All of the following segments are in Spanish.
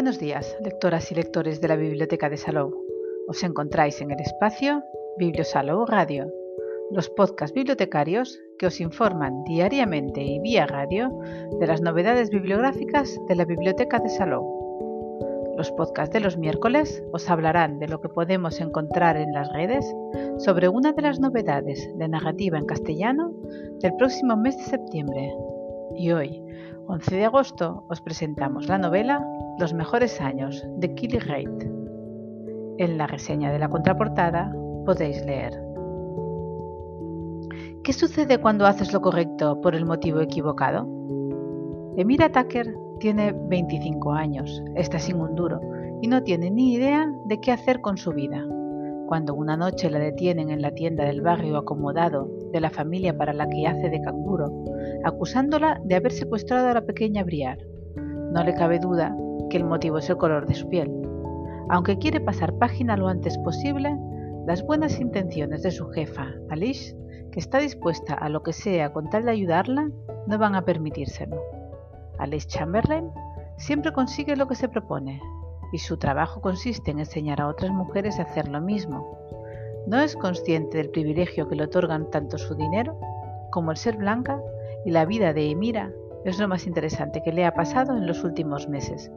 Buenos días, lectoras y lectores de la Biblioteca de Salou. Os encontráis en el espacio Bibliosalou Radio, los podcasts bibliotecarios que os informan diariamente y vía radio de las novedades bibliográficas de la Biblioteca de Salou. Los podcasts de los miércoles os hablarán de lo que podemos encontrar en las redes sobre una de las novedades de narrativa en castellano del próximo mes de septiembre. Y hoy, 11 de agosto, os presentamos la novela Los mejores años de Killy Reid. En la reseña de la contraportada podéis leer. ¿Qué sucede cuando haces lo correcto por el motivo equivocado? Emira Tucker tiene 25 años, está sin un duro y no tiene ni idea de qué hacer con su vida. Cuando una noche la detienen en la tienda del barrio acomodado de la familia para la que hace de canguro, acusándola de haber secuestrado a la pequeña Briar. No le cabe duda que el motivo es el color de su piel. Aunque quiere pasar página lo antes posible, las buenas intenciones de su jefa, Alice, que está dispuesta a lo que sea con tal de ayudarla, no van a permitírselo. Alice Chamberlain siempre consigue lo que se propone y su trabajo consiste en enseñar a otras mujeres a hacer lo mismo. No es consciente del privilegio que le otorgan tanto su dinero como el ser blanca y la vida de Emira es lo más interesante que le ha pasado en los últimos meses.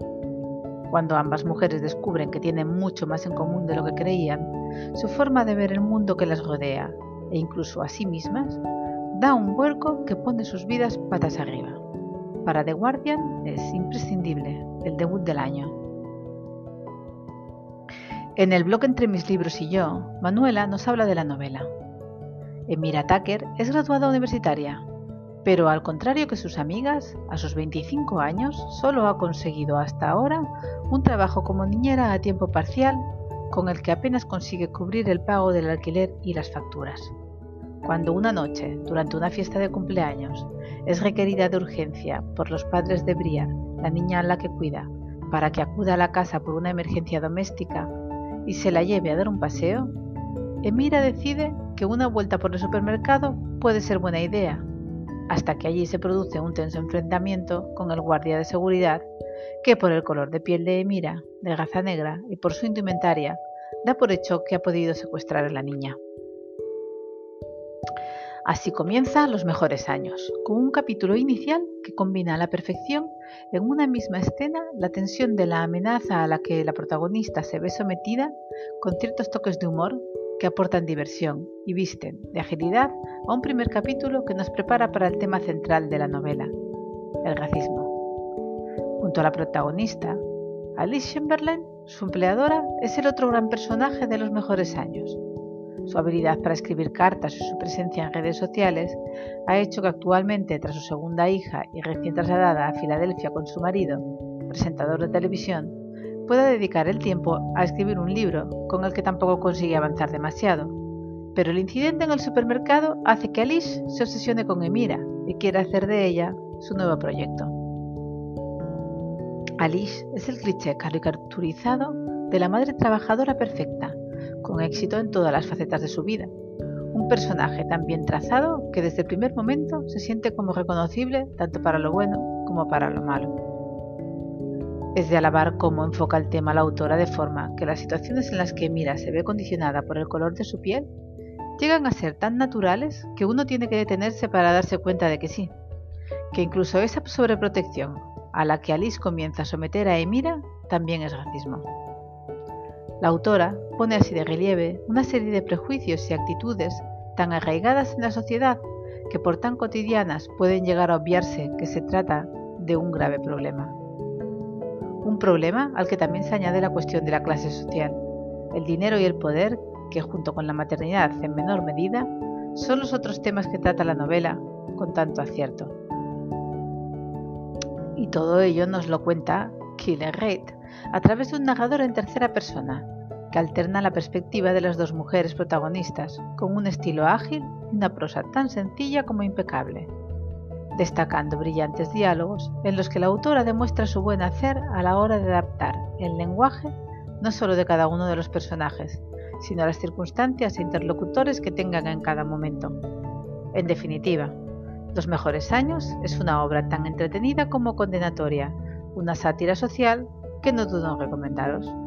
Cuando ambas mujeres descubren que tienen mucho más en común de lo que creían, su forma de ver el mundo que las rodea e incluso a sí mismas da un vuelco que pone sus vidas patas arriba. Para The Guardian es imprescindible el debut del año. En el blog Entre mis libros y yo, Manuela nos habla de la novela. Emira Tucker es graduada universitaria, pero al contrario que sus amigas, a sus 25 años solo ha conseguido hasta ahora un trabajo como niñera a tiempo parcial con el que apenas consigue cubrir el pago del alquiler y las facturas. Cuando una noche, durante una fiesta de cumpleaños, es requerida de urgencia por los padres de Brian, la niña a la que cuida, para que acuda a la casa por una emergencia doméstica y se la lleve a dar un paseo, Emira decide que una vuelta por el supermercado puede ser buena idea, hasta que allí se produce un tenso enfrentamiento con el guardia de seguridad que por el color de piel de Emira, de raza negra y por su indumentaria, da por hecho que ha podido secuestrar a la niña. Así comienza Los mejores años, con un capítulo inicial que combina a la perfección en una misma escena la tensión de la amenaza a la que la protagonista se ve sometida con ciertos toques de humor que aportan diversión y visten de agilidad a un primer capítulo que nos prepara para el tema central de la novela, el racismo. Junto a la protagonista, Alice Chamberlain, su empleadora, es el otro gran personaje de los mejores años su habilidad para escribir cartas y su presencia en redes sociales ha hecho que actualmente, tras su segunda hija y recién trasladada a Filadelfia con su marido, presentador de televisión, pueda dedicar el tiempo a escribir un libro con el que tampoco consigue avanzar demasiado. Pero el incidente en el supermercado hace que Alice se obsesione con Emira y quiera hacer de ella su nuevo proyecto. Alice es el cliché caricaturizado de la madre trabajadora perfecta, con éxito en todas las facetas de su vida. Un personaje tan bien trazado que desde el primer momento se siente como reconocible tanto para lo bueno como para lo malo. Es de alabar cómo enfoca el tema la autora de forma que las situaciones en las que Mira se ve condicionada por el color de su piel llegan a ser tan naturales que uno tiene que detenerse para darse cuenta de que sí, que incluso esa sobreprotección a la que Alice comienza a someter a Emira también es racismo. La autora pone así de relieve una serie de prejuicios y actitudes tan arraigadas en la sociedad que por tan cotidianas pueden llegar a obviarse que se trata de un grave problema. Un problema al que también se añade la cuestión de la clase social, el dinero y el poder que junto con la maternidad en menor medida son los otros temas que trata la novela con tanto acierto. Y todo ello nos lo cuenta Killer Reid a través de un narrador en tercera persona, que alterna la perspectiva de las dos mujeres protagonistas, con un estilo ágil y una prosa tan sencilla como impecable, destacando brillantes diálogos en los que la autora demuestra su buen hacer a la hora de adaptar el lenguaje no solo de cada uno de los personajes, sino las circunstancias e interlocutores que tengan en cada momento. En definitiva, Los mejores años es una obra tan entretenida como condenatoria, una sátira social que no dudo en recomendaros.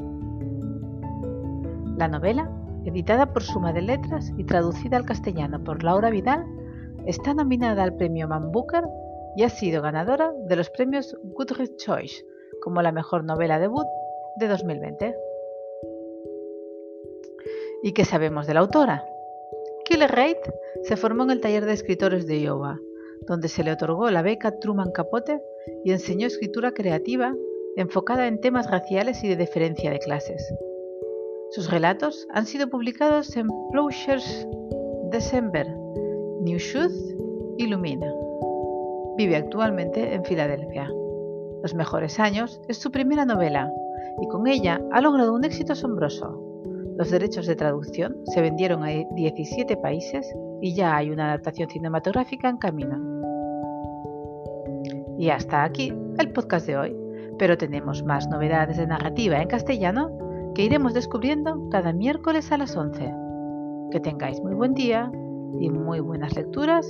La novela, editada por Suma de Letras y traducida al castellano por Laura Vidal, está nominada al premio Man Booker y ha sido ganadora de los premios Goodreads Choice como la mejor novela debut de 2020. ¿Y qué sabemos de la autora? Killer Reid se formó en el taller de escritores de Iowa, donde se le otorgó la beca Truman Capote y enseñó escritura creativa enfocada en temas raciales y de diferencia de clases. Sus relatos han sido publicados en Plowshares December, New Shoes y Lumina. Vive actualmente en Filadelfia. Los mejores años es su primera novela y con ella ha logrado un éxito asombroso. Los derechos de traducción se vendieron a 17 países y ya hay una adaptación cinematográfica en camino. Y hasta aquí el podcast de hoy, pero tenemos más novedades de narrativa en castellano que iremos descubriendo cada miércoles a las 11. Que tengáis muy buen día y muy buenas lecturas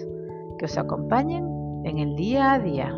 que os acompañen en el día a día.